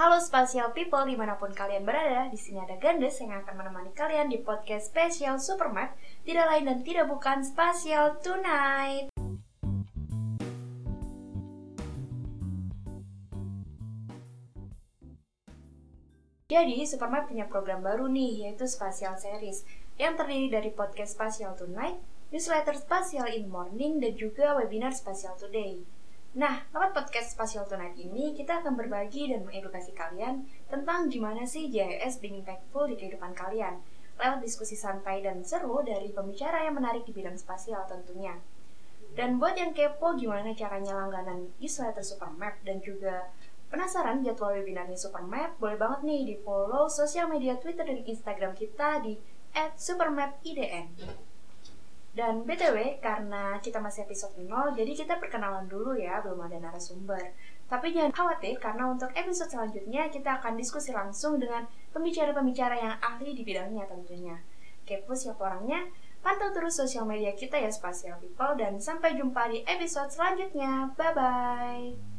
Halo Spatial People di mana pun kalian berada, di sini ada Gandes yang akan menemani kalian di podcast spesial Supermap, tidak lain dan tidak bukan Spatial Tonight. Jadi, Supermap punya program baru nih, yaitu Spatial Series, yang terdiri dari podcast Spatial Tonight, newsletter Spatial in Morning, dan juga webinar Spatial Today. Nah, lewat podcast Spatial Tonight ini, kita akan berbagi dan mengedukasi kalian tentang gimana sih JIS being impactful di kehidupan kalian, lewat diskusi santai dan seru dari pembicara yang menarik di bidang spasial tentunya. Dan buat yang kepo gimana caranya langganan newsletter Supermap dan juga penasaran jadwal webinarnya Supermap, boleh banget nih di follow sosial media Twitter dan Instagram kita di @supermapidn. Dan BTW, karena kita masih episode 0, jadi kita perkenalan dulu ya, belum ada narasumber. Tapi jangan khawatir, karena untuk episode selanjutnya kita akan diskusi langsung dengan pembicara-pembicara yang ahli di bidangnya tentunya. Kepo siapa orangnya? Pantau terus sosial media kita ya Spatial People, dan sampai jumpa di episode selanjutnya. Bye-bye!